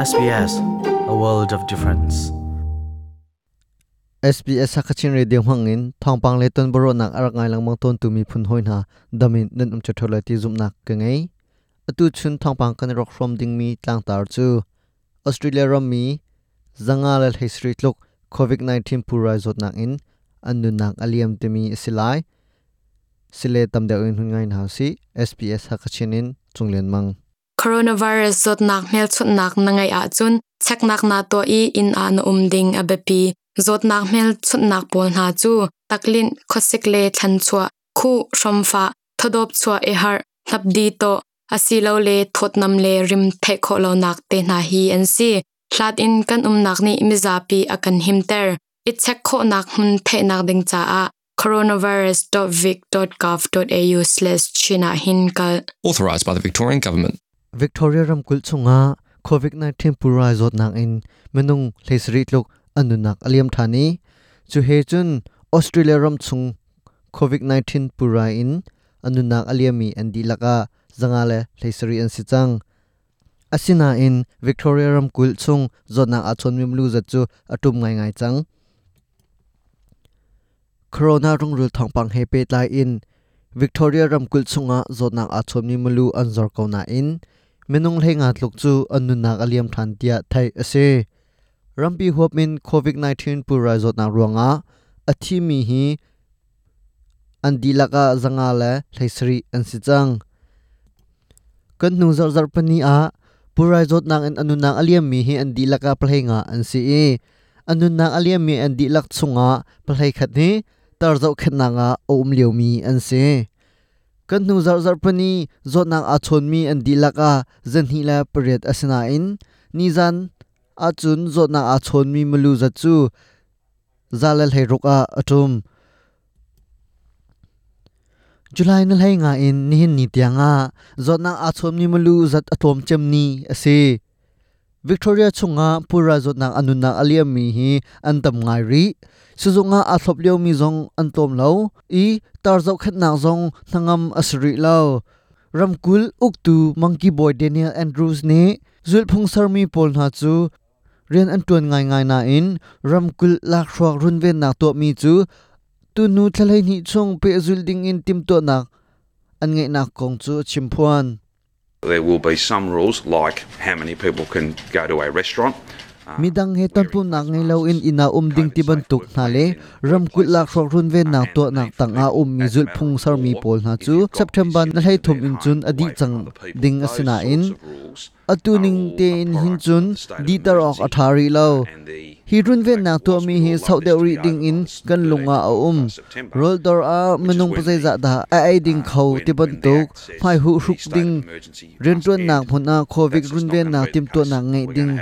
SBS a world of difference. SBS hakachin radio hangin thongpang le ton boro nak arak ngai lang mang ton tumi phun hoi na damin nan um chathola ti zum nak ka ngai atu chun thongpang kan rock from ding mi tlang tar chu. Australia ram mi zanga la history tlok covid 19 pura zot nak in anu nak aliam te mi silai sile tam In Hun ngai na si SBS sakachin in chunglen mang coronavirus zot nak mel chut nak na ngai a chun. Chak nak na to i in ah an um ding a bepi zot nak mel chut nak pol na chu. Taklin khosik le than chua. Khu shomfa thodop chua e har thap di to. Asilo le thot nam le rim the kho lo nak te na hi an si. Hlat in kan um nak ni mi zapi akan himter it chak kho nak hun the nak ding cha a. coronavirus.vic.gov.au/china hinkal authorised by the Victorian Government. Victoria ram kul chunga COVID-19 pura zot nang in, menung lesri tlok anunak aliam thani chu he chun, Australia ram chung COVID-19 pura in anunak aliami andi laka zanga le lesri an si chang. Asina in, Victoria ram kul chung zot nang achon mim lu za chu, atum ngai ngai chang. Corona rung rul thong pang he pe lai in, Victoria ram kul chunga zot nang achon mi mulu anzor kauna in menung lenga tluk chu anunak aliam than tia thai ase rampi hop min covid 19 pura zot na ruanga athi mi hi andilaka zanga la thaisri ansi chang kan nu zar zar pani a pura zot nang an anunak aliam mi hi andilaka plhenga ansi e anunak aliam mi andilak chunga plhei khat ni tar zau khat nanga om liu mi anse kan nu zar zar pani zot nang a chon mi an dilaka zan hi la paret asina in. Ni zan a chun zot nang a chon mi mulu za chu, zalal hai roka atum. July na lai nga in ni ni tianga zot nang a chon mi mulu zat atom chem ni ase Victoria chunga, pura zot nang anuna aliam mi hi, antam ngai ri suzunga a leo mi zong, antom lo i tar zau khat nak zong, thangam asri lo ramkul uktu monkey boy, daniel andrews ne zul phung sar mi pol na chu, rian antuan ngai ngai na in, ramkul, lak shwak run ven na to mi chu, tu nu thalai ni chung pe zul ding in tim to nak, an ngai na kong chu chimphuan There will be some rules, like how many people can go to a restaurant. midang he tan pun nak ngai lo in ina um ding ti ban tuk na le. Ram kut lak shok run ve nak to nak tang a um mi zul phung sar mi pol na chu. September na hai thum in chun adi chang ding asina in atuning te in hin chun ditar ok athari lo. hi run ven nak to mi hi sau de ri ding in kan lunga a um. rol dor a menung pa za da a ai ding khau ti ban tuk phai hu hruk ding. ren tuan nak phun a covid run ven nak tim to nak ngai ding.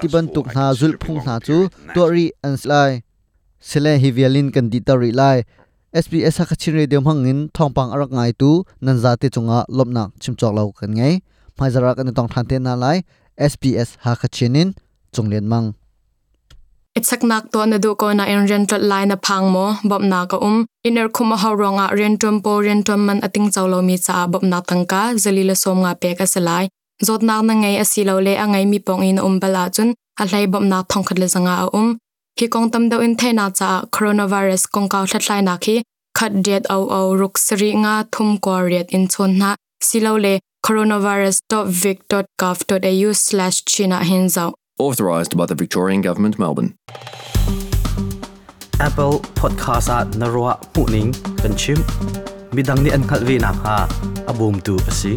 ti ban tuk na zul phung na chu to ri an slai. Sele hi vialin kan di ta ri lai. SBS ha khachin radio hangin thongpang arak ngai tu nan za te chunga lopnak chimchok lo kan ngai mai zara kan tong than te na lai SBS ha khachinin chunglen mang. Itsak nak to na du ko na in rental line na pang mo bob na ka um. Iner kuma ha ronga rentum po rentum man ating chawlo mi cha bob na tangka zalila som nga pe ka salai zot nak na ngai asilo le angai mi pong in um bala chun, a lai bob na thong khat le zanga a um. Ki kong tam do in thaina na cha coronavirus kong ka thlai na khi khat det au au ruk sri nga thum ko riat in chon na silo le coronavirus.vic.gov.au/china hinzau Authorised by the Victorian Government, Melbourne. Apple Podcast at narwa puning kan chim midang ni an khalvi na ha. Abum tu asi